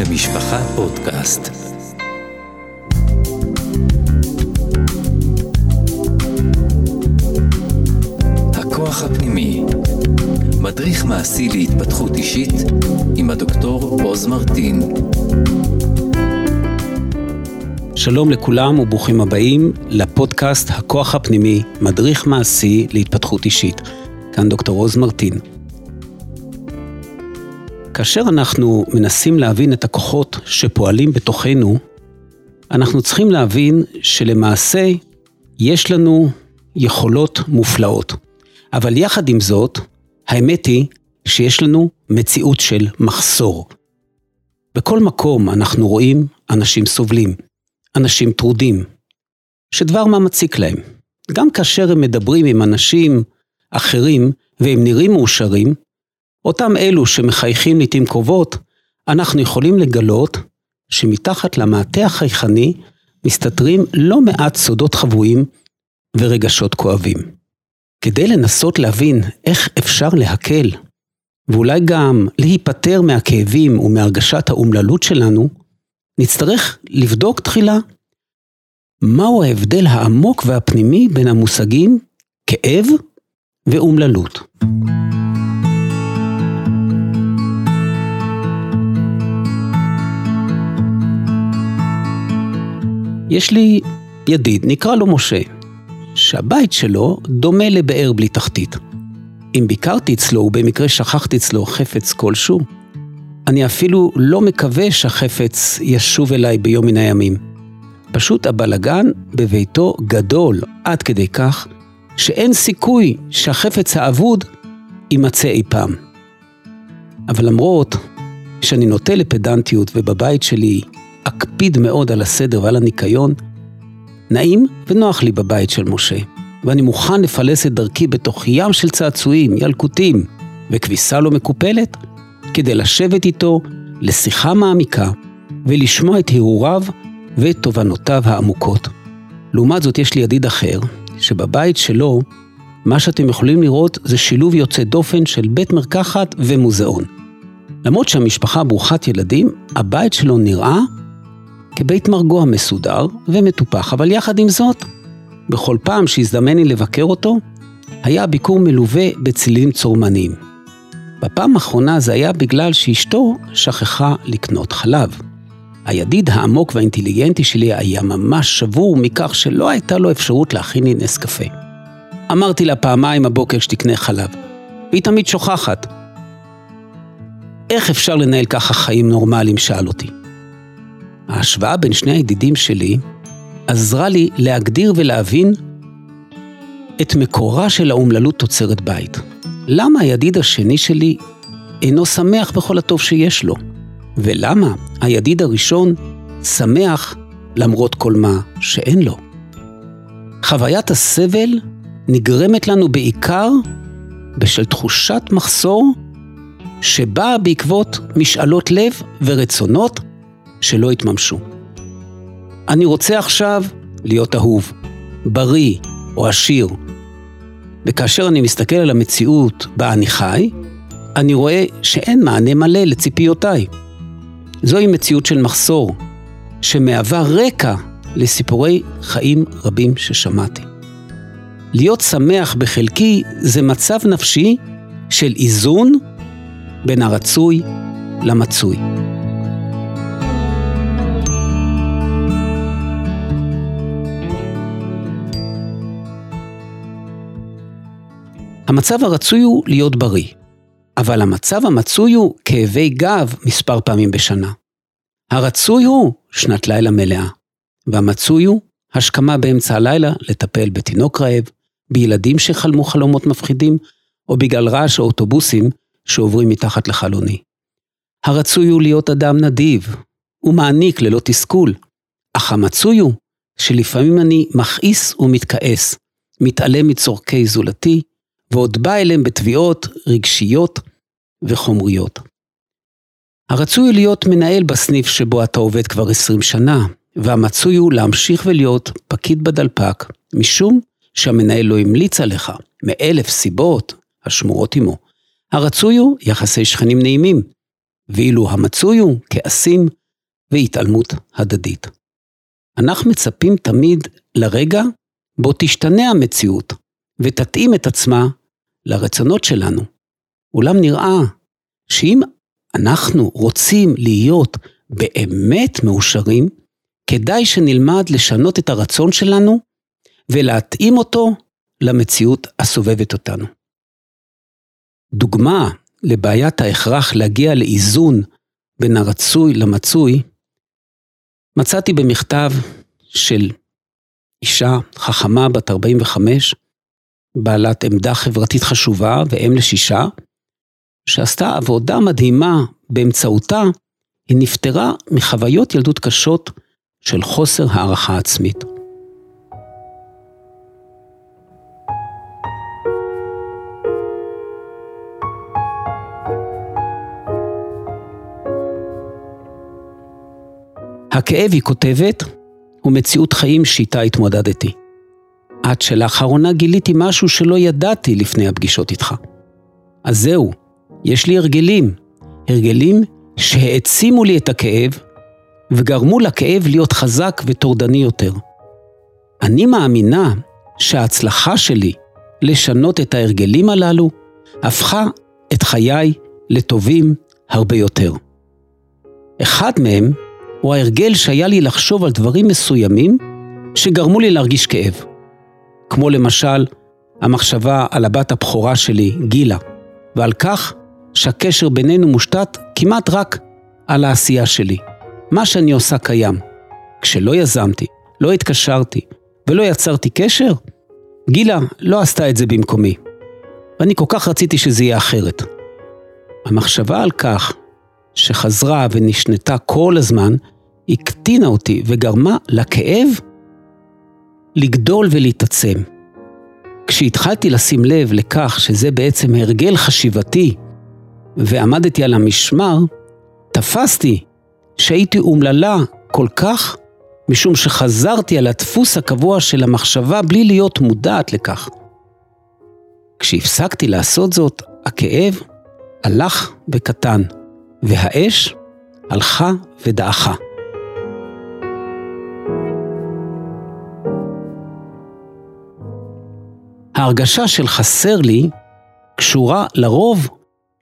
למשפחה פודקאסט. הכוח הפנימי, מדריך מעשי להתפתחות אישית עם הדוקטור עוז מרטין. שלום לכולם וברוכים הבאים לפודקאסט הכוח הפנימי, מדריך מעשי להתפתחות אישית. כאן דוקטור עוז מרטין. כאשר אנחנו מנסים להבין את הכוחות שפועלים בתוכנו, אנחנו צריכים להבין שלמעשה יש לנו יכולות מופלאות. אבל יחד עם זאת, האמת היא שיש לנו מציאות של מחסור. בכל מקום אנחנו רואים אנשים סובלים, אנשים טרודים, שדבר מה מציק להם. גם כאשר הם מדברים עם אנשים אחרים והם נראים מאושרים, אותם אלו שמחייכים לעתים קרובות, אנחנו יכולים לגלות שמתחת למעטה החייכני מסתתרים לא מעט סודות חבויים ורגשות כואבים. כדי לנסות להבין איך אפשר להקל, ואולי גם להיפטר מהכאבים ומהרגשת האומללות שלנו, נצטרך לבדוק תחילה מהו ההבדל העמוק והפנימי בין המושגים כאב ואומללות. יש לי ידיד, נקרא לו משה, שהבית שלו דומה לבאר בלי תחתית. אם ביקרתי אצלו ובמקרה שכחתי אצלו חפץ כלשהו, אני אפילו לא מקווה שהחפץ ישוב אליי ביום מן הימים. פשוט הבלגן בביתו גדול עד כדי כך שאין סיכוי שהחפץ האבוד יימצא אי פעם. אבל למרות שאני נוטה לפדנטיות ובבית שלי אקפיד מאוד על הסדר ועל הניקיון, נעים ונוח לי בבית של משה, ואני מוכן לפלס את דרכי בתוך ים של צעצועים, ילקוטים וכביסה לא מקופלת, כדי לשבת איתו לשיחה מעמיקה ולשמוע את הרהוריו ואת תובנותיו העמוקות. לעומת זאת יש לי ידיד אחר, שבבית שלו, מה שאתם יכולים לראות זה שילוב יוצא דופן של בית מרקחת ומוזיאון. למרות שהמשפחה ברוכת ילדים, הבית שלו נראה כבית מרגוע מסודר ומטופח, אבל יחד עם זאת, בכל פעם שהזדמן לי לבקר אותו, היה הביקור מלווה בצלילים צורמניים. בפעם האחרונה זה היה בגלל שאשתו שכחה לקנות חלב. הידיד העמוק והאינטליגנטי שלי היה ממש שבור מכך שלא הייתה לו אפשרות להכין לי נס קפה. אמרתי לה פעמיים הבוקר שתקנה חלב, והיא תמיד שוכחת. איך אפשר לנהל ככה חיים נורמליים? שאל אותי. ההשוואה בין שני הידידים שלי עזרה לי להגדיר ולהבין את מקורה של האומללות תוצרת בית. למה הידיד השני שלי אינו שמח בכל הטוב שיש לו? ולמה הידיד הראשון שמח למרות כל מה שאין לו? חוויית הסבל נגרמת לנו בעיקר בשל תחושת מחסור שבאה בעקבות משאלות לב ורצונות שלא התממשו. אני רוצה עכשיו להיות אהוב, בריא או עשיר. וכאשר אני מסתכל על המציאות בה אני חי, אני רואה שאין מענה מלא לציפיותיי. זוהי מציאות של מחסור, שמהווה רקע לסיפורי חיים רבים ששמעתי. להיות שמח בחלקי זה מצב נפשי של איזון בין הרצוי למצוי. המצב הרצוי הוא להיות בריא, אבל המצב המצוי הוא כאבי גב מספר פעמים בשנה. הרצוי הוא שנת לילה מלאה, והמצוי הוא השכמה באמצע הלילה לטפל בתינוק רעב, בילדים שחלמו חלומות מפחידים, או בגלל רעש האוטובוסים שעוברים מתחת לחלוני. הרצוי הוא להיות אדם נדיב, ומעניק ללא תסכול, אך המצוי הוא שלפעמים אני מכעיס ומתכעס, מתעלם מצורכי זולתי, ועוד בא אליהם בתביעות רגשיות וחומריות. הרצוי להיות מנהל בסניף שבו אתה עובד כבר 20 שנה, והמצוי הוא להמשיך ולהיות פקיד בדלפק, משום שהמנהל לא המליץ עליך, מאלף סיבות השמורות עמו. הרצוי הוא יחסי שכנים נעימים, ואילו המצוי הוא כעסים והתעלמות הדדית. אנחנו מצפים תמיד לרגע בו תשתנה המציאות ותתאים את עצמה לרצונות שלנו. אולם נראה שאם אנחנו רוצים להיות באמת מאושרים, כדאי שנלמד לשנות את הרצון שלנו ולהתאים אותו למציאות הסובבת אותנו. דוגמה לבעיית ההכרח להגיע לאיזון בין הרצוי למצוי, מצאתי במכתב של אישה חכמה בת 45, בעלת עמדה חברתית חשובה ואם לשישה, שעשתה עבודה מדהימה באמצעותה, היא נפטרה מחוויות ילדות קשות של חוסר הערכה עצמית. הכאב, היא כותבת, הוא מציאות חיים שאיתה התמודדתי. עד שלאחרונה גיליתי משהו שלא ידעתי לפני הפגישות איתך. אז זהו, יש לי הרגלים. הרגלים שהעצימו לי את הכאב וגרמו לכאב להיות חזק וטורדני יותר. אני מאמינה שההצלחה שלי לשנות את ההרגלים הללו הפכה את חיי לטובים הרבה יותר. אחד מהם הוא ההרגל שהיה לי לחשוב על דברים מסוימים שגרמו לי להרגיש כאב. כמו למשל, המחשבה על הבת הבכורה שלי, גילה, ועל כך שהקשר בינינו מושתת כמעט רק על העשייה שלי. מה שאני עושה קיים. כשלא יזמתי, לא התקשרתי ולא יצרתי קשר, גילה לא עשתה את זה במקומי. ואני כל כך רציתי שזה יהיה אחרת. המחשבה על כך שחזרה ונשנתה כל הזמן, הקטינה אותי וגרמה לכאב לגדול ולהתעצם. כשהתחלתי לשים לב לכך שזה בעצם הרגל חשיבתי, ועמדתי על המשמר, תפסתי שהייתי אומללה כל כך, משום שחזרתי על הדפוס הקבוע של המחשבה בלי להיות מודעת לכך. כשהפסקתי לעשות זאת, הכאב הלך וקטן, והאש הלכה ודעכה. ההרגשה של חסר לי קשורה לרוב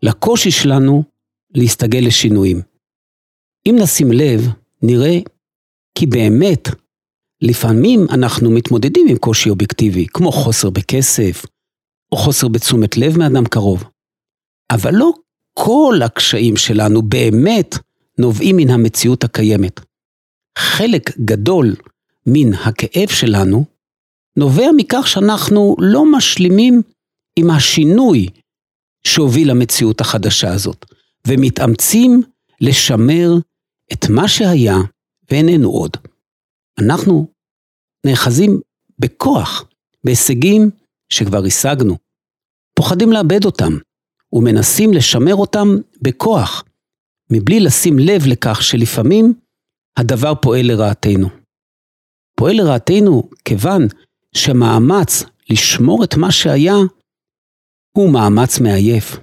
לקושי שלנו להסתגל לשינויים. אם נשים לב, נראה כי באמת, לפעמים אנחנו מתמודדים עם קושי אובייקטיבי, כמו חוסר בכסף, או חוסר בתשומת לב מאדם קרוב. אבל לא כל הקשיים שלנו באמת נובעים מן המציאות הקיימת. חלק גדול מן הכאב שלנו נובע מכך שאנחנו לא משלימים עם השינוי שהוביל למציאות החדשה הזאת, ומתאמצים לשמר את מה שהיה ואיננו עוד. אנחנו נאחזים בכוח, בהישגים שכבר השגנו, פוחדים לאבד אותם, ומנסים לשמר אותם בכוח, מבלי לשים לב לכך שלפעמים הדבר פועל לרעתנו. פועל לרעתנו כיוון שמאמץ לשמור את מה שהיה הוא מאמץ מעייף.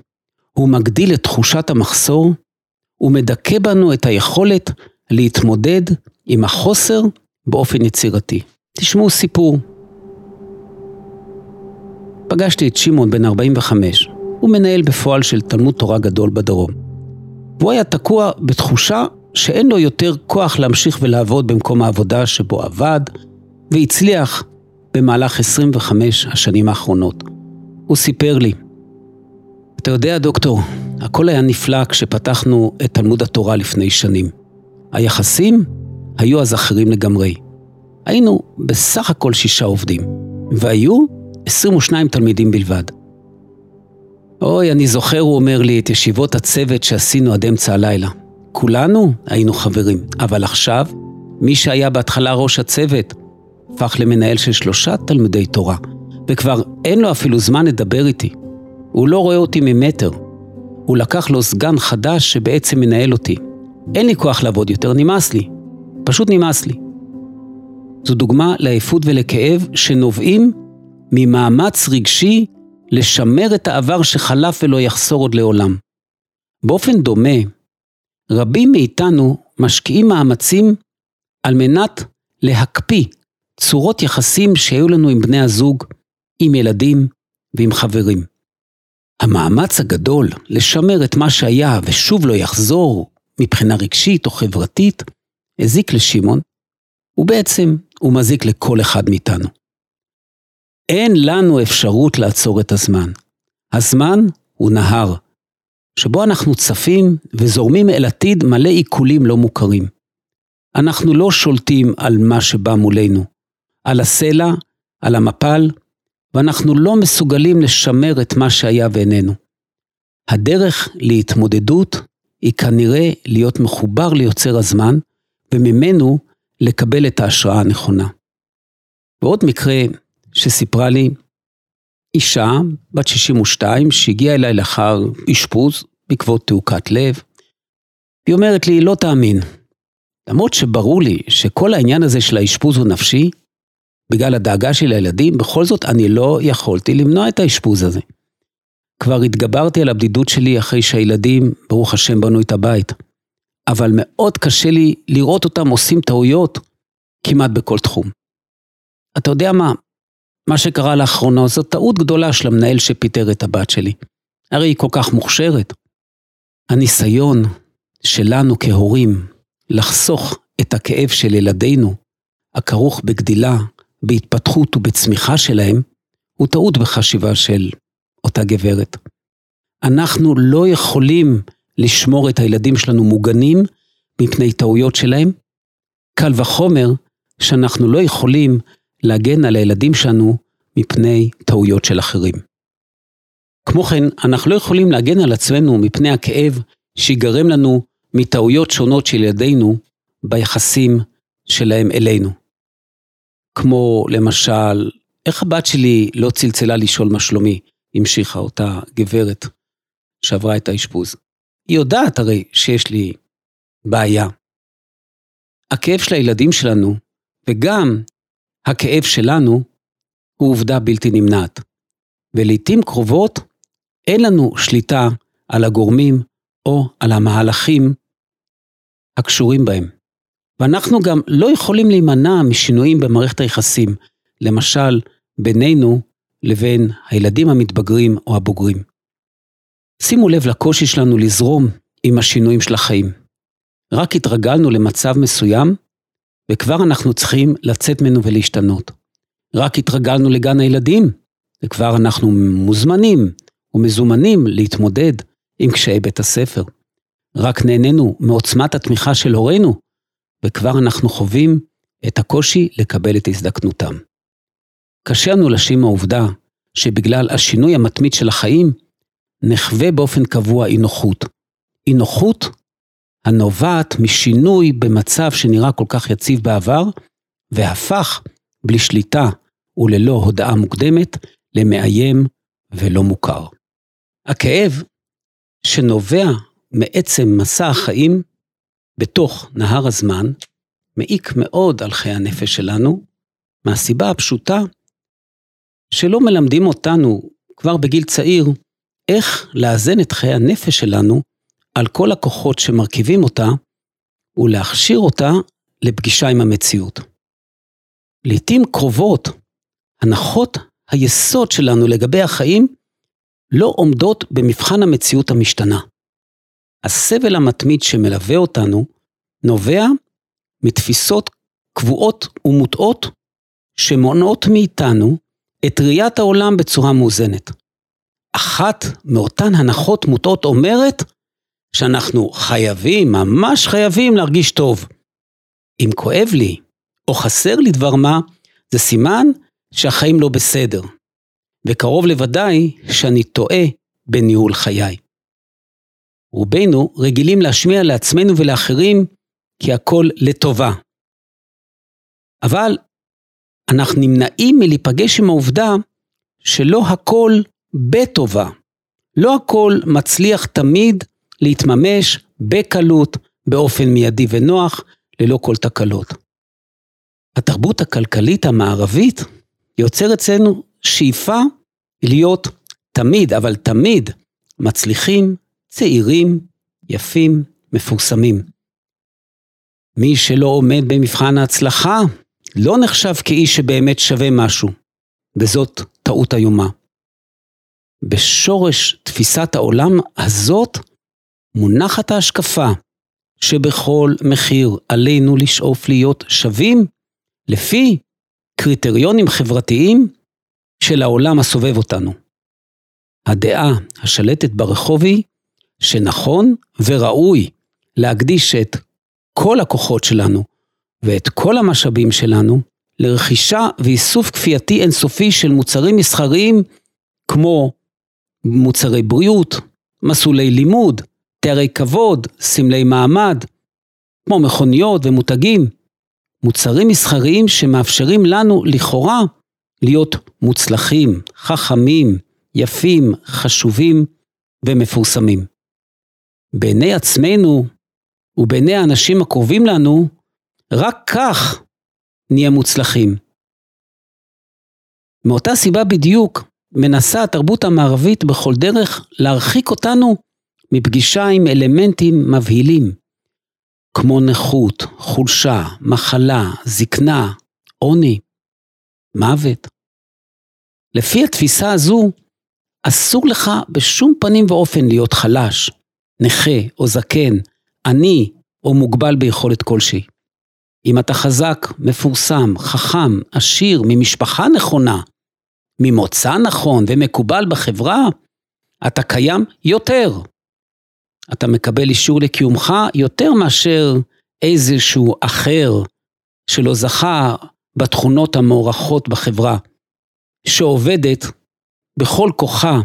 הוא מגדיל את תחושת המחסור ומדכא בנו את היכולת להתמודד עם החוסר באופן יצירתי. תשמעו סיפור. פגשתי את שמעון בן 45, הוא מנהל בפועל של תלמוד תורה גדול בדרום. והוא היה תקוע בתחושה שאין לו יותר כוח להמשיך ולעבוד במקום העבודה שבו עבד, והצליח במהלך 25 השנים האחרונות. הוא סיפר לי, אתה יודע, דוקטור, הכל היה נפלא כשפתחנו את תלמוד התורה לפני שנים. היחסים היו אז אחרים לגמרי. היינו בסך הכל שישה עובדים, והיו 22 תלמידים בלבד. אוי, אני זוכר, הוא אומר לי, את ישיבות הצוות שעשינו עד אמצע הלילה. כולנו היינו חברים, אבל עכשיו, מי שהיה בהתחלה ראש הצוות, הפך למנהל של שלושה תלמידי תורה, וכבר אין לו אפילו זמן לדבר איתי. הוא לא רואה אותי ממטר. הוא לקח לו סגן חדש שבעצם מנהל אותי. אין לי כוח לעבוד יותר, נמאס לי. פשוט נמאס לי. זו דוגמה לעייפות ולכאב שנובעים ממאמץ רגשי לשמר את העבר שחלף ולא יחסור עוד לעולם. באופן דומה, רבים מאיתנו משקיעים מאמצים על מנת להקפיא צורות יחסים שהיו לנו עם בני הזוג, עם ילדים ועם חברים. המאמץ הגדול לשמר את מה שהיה ושוב לא יחזור מבחינה רגשית או חברתית, הזיק לשמעון, ובעצם הוא מזיק לכל אחד מאיתנו. אין לנו אפשרות לעצור את הזמן. הזמן הוא נהר, שבו אנחנו צפים וזורמים אל עתיד מלא עיקולים לא מוכרים. אנחנו לא שולטים על מה שבא מולנו, על הסלע, על המפל, ואנחנו לא מסוגלים לשמר את מה שהיה ואיננו. הדרך להתמודדות היא כנראה להיות מחובר ליוצר הזמן, וממנו לקבל את ההשראה הנכונה. ועוד מקרה שסיפרה לי אישה בת 62 שהגיעה אליי לאחר אשפוז בעקבות תעוקת לב. היא אומרת לי, לא תאמין, למרות שברור לי שכל העניין הזה של האשפוז הוא נפשי, בגלל הדאגה של הילדים, בכל זאת אני לא יכולתי למנוע את האשפוז הזה. כבר התגברתי על הבדידות שלי אחרי שהילדים, ברוך השם, בנו את הבית. אבל מאוד קשה לי לראות אותם עושים טעויות כמעט בכל תחום. אתה יודע מה? מה שקרה לאחרונה זו טעות גדולה של המנהל שפיטר את הבת שלי. הרי היא כל כך מוכשרת. הניסיון שלנו כהורים לחסוך את הכאב של ילדינו, הכרוך בגדילה, בהתפתחות ובצמיחה שלהם, הוא טעות בחשיבה של אותה גברת. אנחנו לא יכולים לשמור את הילדים שלנו מוגנים מפני טעויות שלהם. קל וחומר שאנחנו לא יכולים להגן על הילדים שלנו מפני טעויות של אחרים. כמו כן, אנחנו לא יכולים להגן על עצמנו מפני הכאב שיגרם לנו מטעויות שונות של ילדינו ביחסים שלהם אלינו. כמו למשל, איך הבת שלי לא צלצלה לשאול מה שלומי, המשיכה אותה גברת שעברה את האשפוז. היא יודעת הרי שיש לי בעיה. הכאב של הילדים שלנו, וגם הכאב שלנו, הוא עובדה בלתי נמנעת. ולעיתים קרובות אין לנו שליטה על הגורמים או על המהלכים הקשורים בהם. ואנחנו גם לא יכולים להימנע משינויים במערכת היחסים, למשל בינינו לבין הילדים המתבגרים או הבוגרים. שימו לב לקושי שלנו לזרום עם השינויים של החיים. רק התרגלנו למצב מסוים, וכבר אנחנו צריכים לצאת ממנו ולהשתנות. רק התרגלנו לגן הילדים, וכבר אנחנו מוזמנים ומזומנים להתמודד עם קשיי בית הספר. רק נהנינו מעוצמת התמיכה של הורינו, וכבר אנחנו חווים את הקושי לקבל את הזדקנותם. קשה לנו להשאיר מהעובדה שבגלל השינוי המתמיד של החיים, נחווה באופן קבוע אי נוחות. אי נוחות הנובעת משינוי במצב שנראה כל כך יציב בעבר, והפך, בלי שליטה וללא הודעה מוקדמת, למאיים ולא מוכר. הכאב שנובע מעצם מסע החיים בתוך נהר הזמן, מעיק מאוד על חיי הנפש שלנו, מהסיבה הפשוטה שלא מלמדים אותנו כבר בגיל צעיר איך לאזן את חיי הנפש שלנו על כל הכוחות שמרכיבים אותה ולהכשיר אותה לפגישה עם המציאות. לעתים קרובות, הנחות היסוד שלנו לגבי החיים לא עומדות במבחן המציאות המשתנה. הסבל המתמיד שמלווה אותנו נובע מתפיסות קבועות ומוטעות שמונעות מאיתנו את ראיית העולם בצורה מאוזנת. אחת מאותן הנחות מוטעות אומרת שאנחנו חייבים, ממש חייבים להרגיש טוב. אם כואב לי או חסר לי דבר מה, זה סימן שהחיים לא בסדר, וקרוב לוודאי שאני טועה בניהול חיי. רובנו רגילים להשמיע לעצמנו ולאחרים כי הכל לטובה. אבל אנחנו נמנעים מלהיפגש עם העובדה שלא הכל בטובה. לא הכל מצליח תמיד להתממש בקלות, באופן מיידי ונוח, ללא כל תקלות. התרבות הכלכלית המערבית יוצר אצלנו שאיפה להיות תמיד, אבל תמיד, מצליחים, צעירים, יפים, מפורסמים. מי שלא עומד במבחן ההצלחה, לא נחשב כאיש שבאמת שווה משהו, וזאת טעות איומה. בשורש תפיסת העולם הזאת מונחת ההשקפה שבכל מחיר עלינו לשאוף להיות שווים לפי קריטריונים חברתיים של העולם הסובב אותנו. הדעה השלטת ברחוב היא שנכון וראוי להקדיש את כל הכוחות שלנו ואת כל המשאבים שלנו לרכישה ואיסוף כפייתי אינסופי של מוצרים מסחריים כמו מוצרי בריאות, מסלולי לימוד, תארי כבוד, סמלי מעמד, כמו מכוניות ומותגים, מוצרים מסחריים שמאפשרים לנו לכאורה להיות מוצלחים, חכמים, יפים, חשובים ומפורסמים. בעיני עצמנו ובעיני האנשים הקרובים לנו, רק כך נהיה מוצלחים. מאותה סיבה בדיוק מנסה התרבות המערבית בכל דרך להרחיק אותנו מפגישה עם אלמנטים מבהילים, כמו נכות, חולשה, מחלה, זקנה, עוני, מוות. לפי התפיסה הזו, אסור לך בשום פנים ואופן להיות חלש, נכה או זקן, עני או מוגבל ביכולת כלשהי. אם אתה חזק, מפורסם, חכם, עשיר, ממשפחה נכונה, ממוצא נכון ומקובל בחברה, אתה קיים יותר. אתה מקבל אישור לקיומך יותר מאשר איזשהו אחר שלא זכה בתכונות המוערכות בחברה, שעובדת בכל כוחה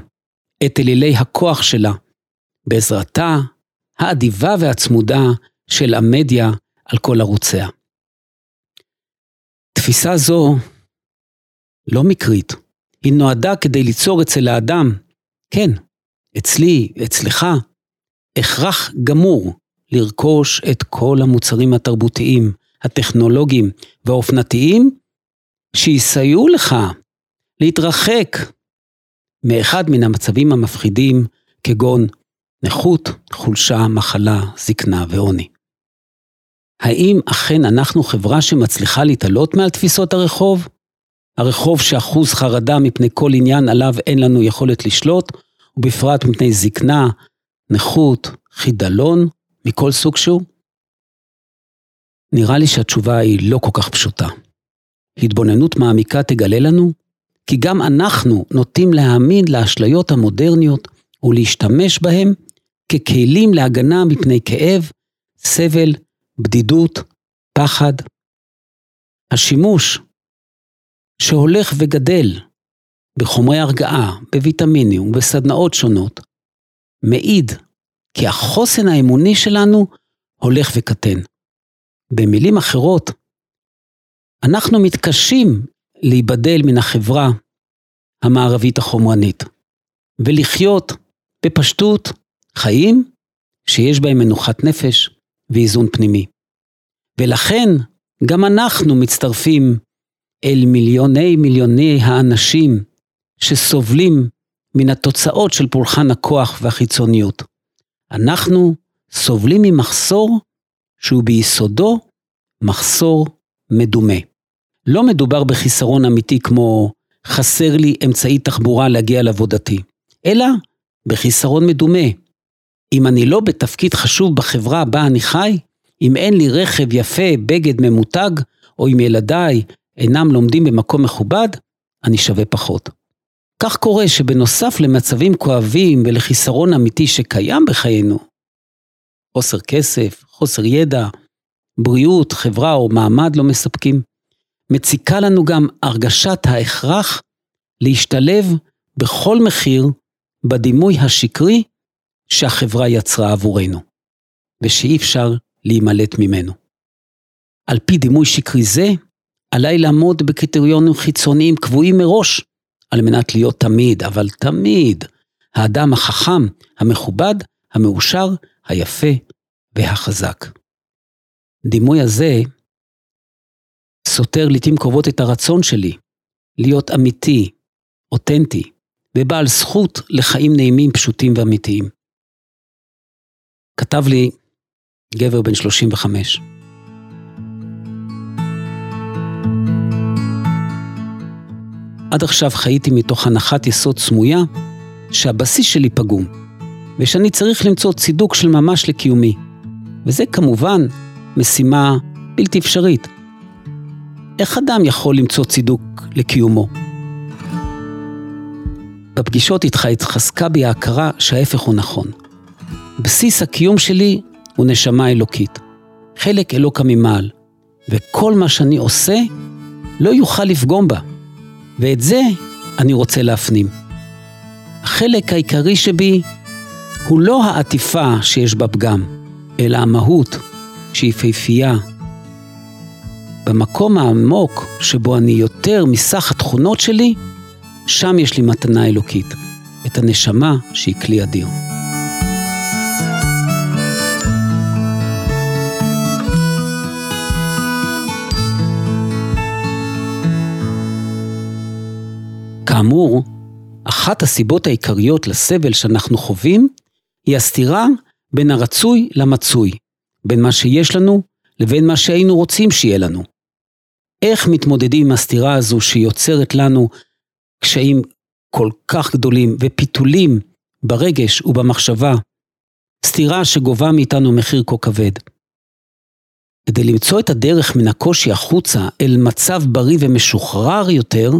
את אלילי הכוח שלה, בעזרתה האדיבה והצמודה של המדיה על כל ערוציה. תפיסה זו לא מקרית, היא נועדה כדי ליצור אצל האדם, כן, אצלי, אצלך, הכרח גמור לרכוש את כל המוצרים התרבותיים, הטכנולוגיים והאופנתיים שיסייעו לך להתרחק מאחד מן המצבים המפחידים כגון נכות, חולשה, מחלה, זקנה ועוני. האם אכן אנחנו חברה שמצליחה להתעלות מעל תפיסות הרחוב? הרחוב שאחוז חרדה מפני כל עניין עליו אין לנו יכולת לשלוט, ובפרט מפני זקנה, נכות, חידלון, מכל סוג שהוא? נראה לי שהתשובה היא לא כל כך פשוטה. התבוננות מעמיקה תגלה לנו כי גם אנחנו נוטים להאמין לאשליות המודרניות ולהשתמש בהם ככלים להגנה מפני כאב, סבל, בדידות, פחד. השימוש שהולך וגדל בחומרי הרגעה, בוויטמינים ובסדנאות שונות, מעיד כי החוסן האמוני שלנו הולך וקטן. במילים אחרות, אנחנו מתקשים להיבדל מן החברה המערבית החומרנית, ולחיות בפשטות חיים שיש בהם מנוחת נפש ואיזון פנימי. ולכן גם אנחנו מצטרפים אל מיליוני מיליוני האנשים שסובלים מן התוצאות של פולחן הכוח והחיצוניות. אנחנו סובלים ממחסור שהוא ביסודו מחסור מדומה. לא מדובר בחיסרון אמיתי כמו חסר לי אמצעי תחבורה להגיע לעבודתי, אלא בחיסרון מדומה. אם אני לא בתפקיד חשוב בחברה בה אני חי, אם אין לי רכב יפה, בגד ממותג, או אם ילדיי אינם לומדים במקום מכובד, אני שווה פחות. כך קורה שבנוסף למצבים כואבים ולחיסרון אמיתי שקיים בחיינו, חוסר כסף, חוסר ידע, בריאות, חברה או מעמד לא מספקים, מציקה לנו גם הרגשת ההכרח להשתלב בכל מחיר בדימוי השקרי שהחברה יצרה עבורנו, ושאי אפשר להימלט ממנו. על פי דימוי שקרי זה, עליי לעמוד בקריטריונים חיצוניים קבועים מראש, על מנת להיות תמיד, אבל תמיד, האדם החכם, המכובד, המאושר, היפה והחזק. דימוי הזה סותר לעתים קרובות את הרצון שלי להיות אמיתי, אותנטי, ובעל זכות לחיים נעימים, פשוטים ואמיתיים. כתב לי גבר בן 35. עד עכשיו חייתי מתוך הנחת יסוד סמויה שהבסיס שלי פגום, ושאני צריך למצוא צידוק של ממש לקיומי. וזה כמובן משימה בלתי אפשרית. איך אדם יכול למצוא צידוק לקיומו? בפגישות איתך התחזקה בי ההכרה שההפך הוא נכון. בסיס הקיום שלי הוא נשמה אלוקית, חלק אלוקה ממעל, וכל מה שאני עושה לא יוכל לפגום בה, ואת זה אני רוצה להפנים. החלק העיקרי שבי הוא לא העטיפה שיש בה פגם, אלא המהות שהיא. במקום העמוק שבו אני יותר מסך התכונות שלי, שם יש לי מתנה אלוקית, את הנשמה שהיא כלי אדיר. כאמור, אחת הסיבות העיקריות לסבל שאנחנו חווים היא הסתירה בין הרצוי למצוי, בין מה שיש לנו לבין מה שהיינו רוצים שיהיה לנו. איך מתמודדים עם הסתירה הזו שיוצרת לנו קשיים כל כך גדולים ופיתולים ברגש ובמחשבה, סתירה שגובה מאיתנו מחיר כה כבד. כדי למצוא את הדרך מן הקושי החוצה אל מצב בריא ומשוחרר יותר,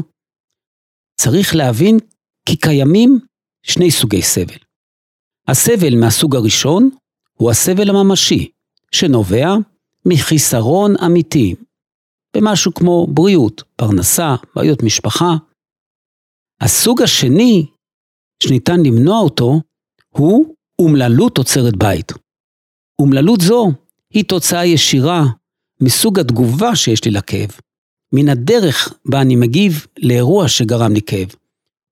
צריך להבין כי קיימים שני סוגי סבל. הסבל מהסוג הראשון הוא הסבל הממשי, שנובע מחיסרון אמיתי, במשהו כמו בריאות, פרנסה, בעיות משפחה. הסוג השני, שניתן למנוע אותו, הוא אומללות תוצרת בית. אומללות זו היא תוצאה ישירה מסוג התגובה שיש לי לכאב, מן הדרך בה אני מגיב לאירוע שגרם לי כאב,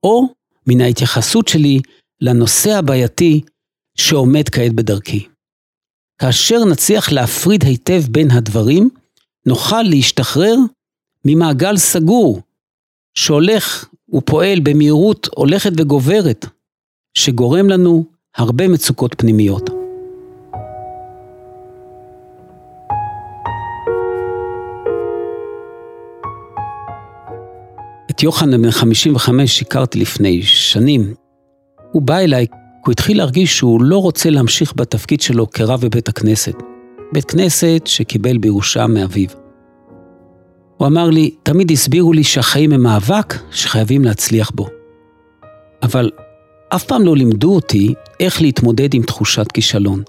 או מן ההתייחסות שלי לנושא הבעייתי שעומד כעת בדרכי. כאשר נצליח להפריד היטב בין הדברים, נוכל להשתחרר ממעגל סגור, שהולך ופועל במהירות הולכת וגוברת, שגורם לנו הרבה מצוקות פנימיות. את יוחנן בן 55 הכרתי לפני שנים. הוא בא אליי, הוא התחיל להרגיש שהוא לא רוצה להמשיך בתפקיד שלו כרב בבית הכנסת. בית כנסת שקיבל בירושה מאביו. הוא אמר לי, תמיד הסבירו לי שהחיים הם מאבק שחייבים להצליח בו. אבל אף פעם לא לימדו אותי איך להתמודד עם תחושת כישלון.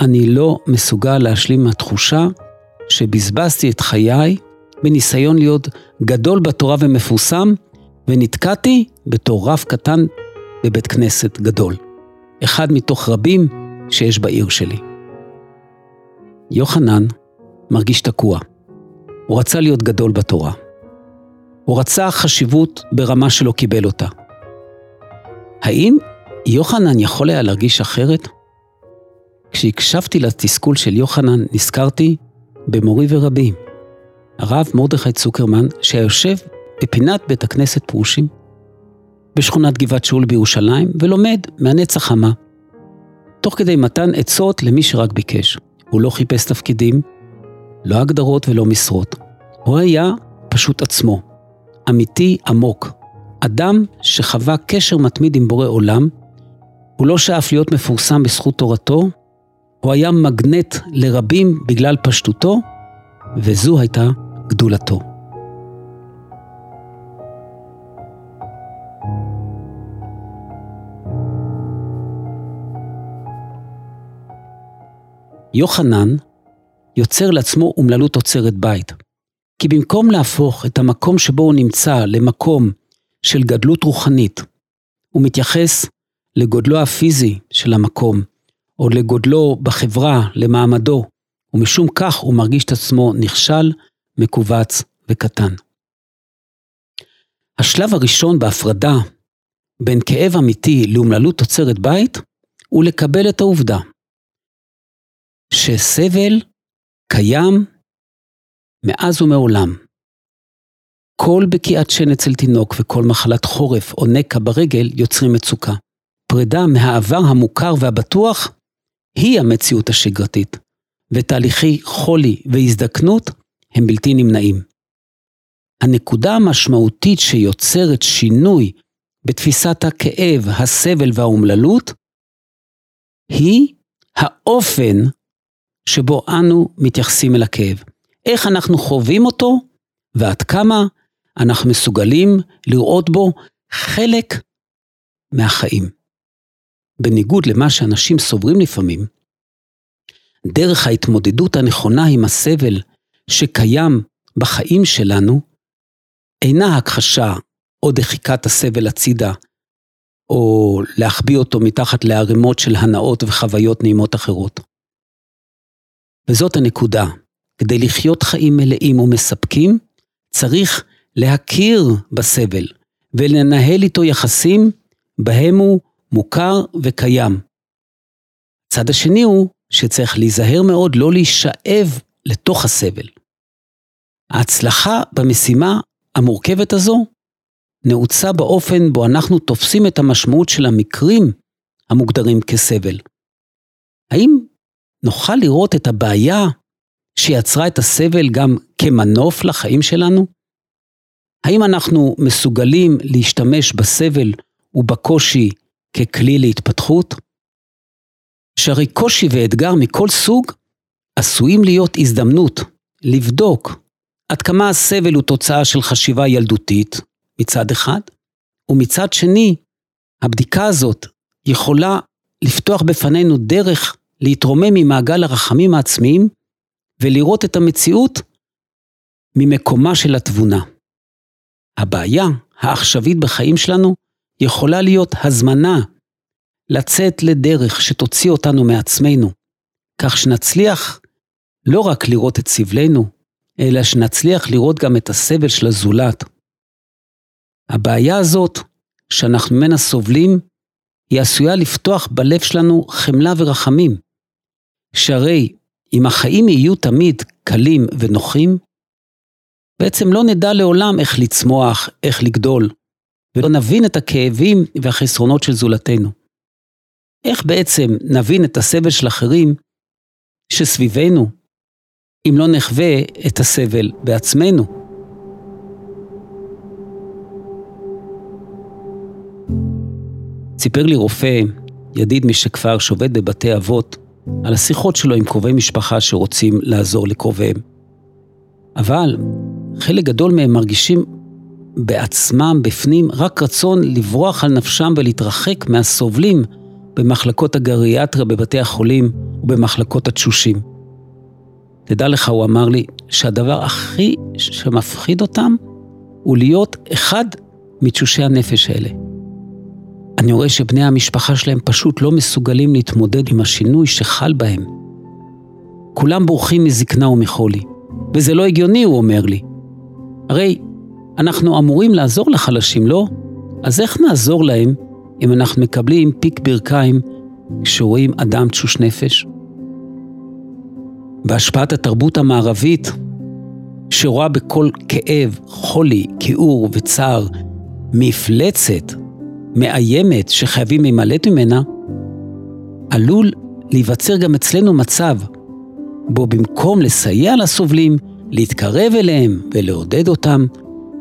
אני לא מסוגל להשלים מהתחושה שבזבזתי את חיי בניסיון להיות גדול בתורה ומפורסם, ונתקעתי בתור רב קטן בבית כנסת גדול. אחד מתוך רבים שיש בעיר שלי. יוחנן מרגיש תקוע. הוא רצה להיות גדול בתורה. הוא רצה חשיבות ברמה שלא קיבל אותה. האם יוחנן יכול היה להרגיש אחרת? כשהקשבתי לתסכול של יוחנן, נזכרתי במורי ורבי, הרב מרדכי צוקרמן, שהיה יושב בפינת בית הכנסת פרושים, בשכונת גבעת שאול בירושלים, ולומד מהנץ החמה. תוך כדי מתן עצות למי שרק ביקש. הוא לא חיפש תפקידים, לא הגדרות ולא משרות. הוא היה פשוט עצמו, אמיתי עמוק. אדם שחווה קשר מתמיד עם בורא עולם, הוא לא שאף להיות מפורסם בזכות תורתו, הוא היה מגנט לרבים בגלל פשטותו, וזו הייתה גדולתו. יוחנן יוצר לעצמו אומללות עוצרת בית. כי במקום להפוך את המקום שבו הוא נמצא למקום של גדלות רוחנית, הוא מתייחס לגודלו הפיזי של המקום, או לגודלו בחברה, למעמדו, ומשום כך הוא מרגיש את עצמו נכשל, מכווץ וקטן. השלב הראשון בהפרדה בין כאב אמיתי לאומללות תוצרת בית, הוא לקבל את העובדה שסבל קיים מאז ומעולם. כל בקיעת שן אצל תינוק וכל מחלת חורף או נקע ברגל יוצרים מצוקה. פרידה מהעבר המוכר והבטוח היא המציאות השגרתית. ותהליכי חולי והזדקנות הם בלתי נמנעים. הנקודה המשמעותית שיוצרת שינוי בתפיסת הכאב, הסבל והאומללות, היא האופן שבו אנו מתייחסים אל הכאב. איך אנחנו חווים אותו ועד כמה אנחנו מסוגלים לראות בו חלק מהחיים. בניגוד למה שאנשים סוברים לפעמים, דרך ההתמודדות הנכונה עם הסבל שקיים בחיים שלנו, אינה הכחשה או דחיקת הסבל הצידה, או להחביא אותו מתחת לערימות של הנאות וחוויות נעימות אחרות. וזאת הנקודה, כדי לחיות חיים מלאים ומספקים, צריך להכיר בסבל ולנהל איתו יחסים בהם הוא מוכר וקיים. הצד השני הוא שצריך להיזהר מאוד לא להישאב לתוך הסבל. ההצלחה במשימה המורכבת הזו נעוצה באופן בו אנחנו תופסים את המשמעות של המקרים המוגדרים כסבל. האם נוכל לראות את הבעיה שיצרה את הסבל גם כמנוף לחיים שלנו? האם אנחנו מסוגלים להשתמש בסבל ובקושי ככלי להתפתחות? שהרי קושי ואתגר מכל סוג עשויים להיות הזדמנות לבדוק עד כמה הסבל הוא תוצאה של חשיבה ילדותית מצד אחד, ומצד שני, הבדיקה הזאת יכולה לפתוח בפנינו דרך להתרומם ממעגל הרחמים העצמיים ולראות את המציאות ממקומה של התבונה. הבעיה העכשווית בחיים שלנו יכולה להיות הזמנה לצאת לדרך שתוציא אותנו מעצמנו, כך שנצליח לא רק לראות את סבלנו, אלא שנצליח לראות גם את הסבל של הזולת. הבעיה הזאת, שאנחנו ממנה סובלים, היא עשויה לפתוח בלב שלנו חמלה ורחמים. שהרי אם החיים יהיו תמיד קלים ונוחים, בעצם לא נדע לעולם איך לצמוח, איך לגדול, ולא נבין את הכאבים והחסרונות של זולתנו. איך בעצם נבין את הסבל של אחרים שסביבנו, אם לא נחווה את הסבל בעצמנו? סיפר לי רופא, ידיד משכפר שעובד בבתי אבות, על השיחות שלו עם קרובי משפחה שרוצים לעזור לקרוביהם. אבל חלק גדול מהם מרגישים בעצמם, בפנים, רק רצון לברוח על נפשם ולהתרחק מהסובלים במחלקות הגריאטריה בבתי החולים ובמחלקות התשושים. תדע לך, הוא אמר לי, שהדבר הכי שמפחיד אותם הוא להיות אחד מתשושי הנפש האלה. אני רואה שבני המשפחה שלהם פשוט לא מסוגלים להתמודד עם השינוי שחל בהם. כולם בורחים מזקנה ומחולי, וזה לא הגיוני, הוא אומר לי. הרי אנחנו אמורים לעזור לחלשים, לא? אז איך נעזור להם אם אנחנו מקבלים פיק ברכיים כשרואים אדם תשוש נפש? בהשפעת התרבות המערבית, שרואה בכל כאב, חולי, כיעור וצער מפלצת מאיימת שחייבים להימלט ממנה, עלול להיווצר גם אצלנו מצב בו במקום לסייע לסובלים, להתקרב אליהם ולעודד אותם,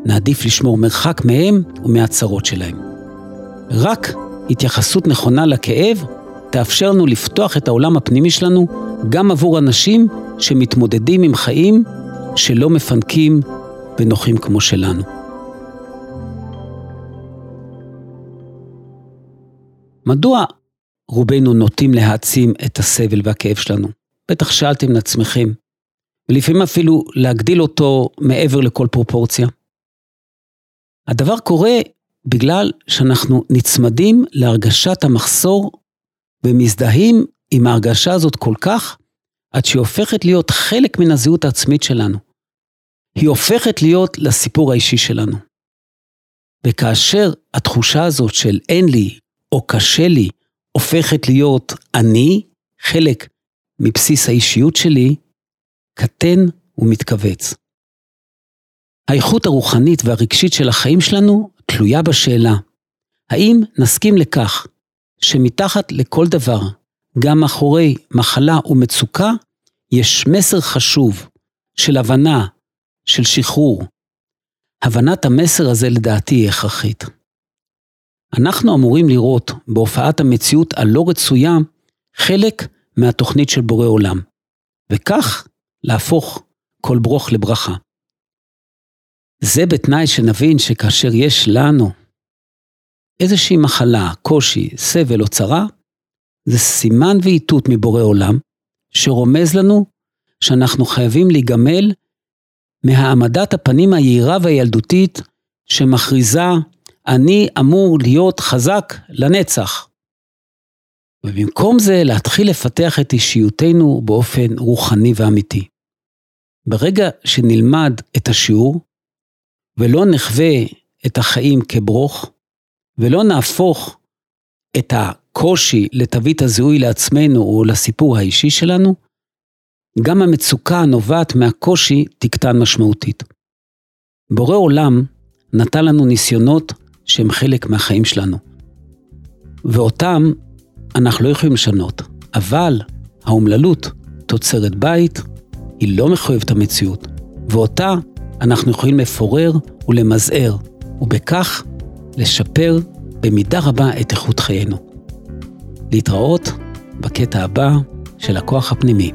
נעדיף לשמור מרחק מהם ומהצרות שלהם. רק התייחסות נכונה לכאב תאפשר לנו לפתוח את העולם הפנימי שלנו גם עבור אנשים שמתמודדים עם חיים שלא מפנקים ונוחים כמו שלנו. מדוע רובנו נוטים להעצים את הסבל והכאב שלנו? בטח שאלתם לעצמכם, ולפעמים אפילו להגדיל אותו מעבר לכל פרופורציה. הדבר קורה בגלל שאנחנו נצמדים להרגשת המחסור ומזדהים עם ההרגשה הזאת כל כך, עד שהיא הופכת להיות חלק מן הזהות העצמית שלנו. היא הופכת להיות לסיפור האישי שלנו. וכאשר התחושה הזאת של אין לי או קשה לי הופכת להיות אני, חלק מבסיס האישיות שלי, קטן ומתכווץ. האיכות הרוחנית והרגשית של החיים שלנו תלויה בשאלה, האם נסכים לכך שמתחת לכל דבר, גם מאחורי מחלה ומצוקה, יש מסר חשוב של הבנה, של שחרור. הבנת המסר הזה לדעתי היא הכרחית. אנחנו אמורים לראות בהופעת המציאות הלא רצויה חלק מהתוכנית של בורא עולם, וכך להפוך כל ברוך לברכה. זה בתנאי שנבין שכאשר יש לנו איזושהי מחלה, קושי, סבל או צרה, זה סימן ואיתות מבורא עולם, שרומז לנו שאנחנו חייבים להיגמל מהעמדת הפנים היהירה והילדותית שמכריזה, אני אמור להיות חזק לנצח. ובמקום זה להתחיל לפתח את אישיותנו באופן רוחני ואמיתי. ברגע שנלמד את השיעור, ולא נחווה את החיים כברוך, ולא נהפוך את הקושי לתווית הזיהוי לעצמנו או לסיפור האישי שלנו, גם המצוקה הנובעת מהקושי תקטן משמעותית. בורא עולם נתן לנו ניסיונות שהם חלק מהחיים שלנו, ואותם אנחנו לא יכולים לשנות, אבל האומללות תוצרת בית היא לא מחויבת המציאות, ואותה אנחנו יכולים לפורר ולמזער, ובכך לשפר במידה רבה את איכות חיינו. להתראות בקטע הבא של הכוח הפנימי.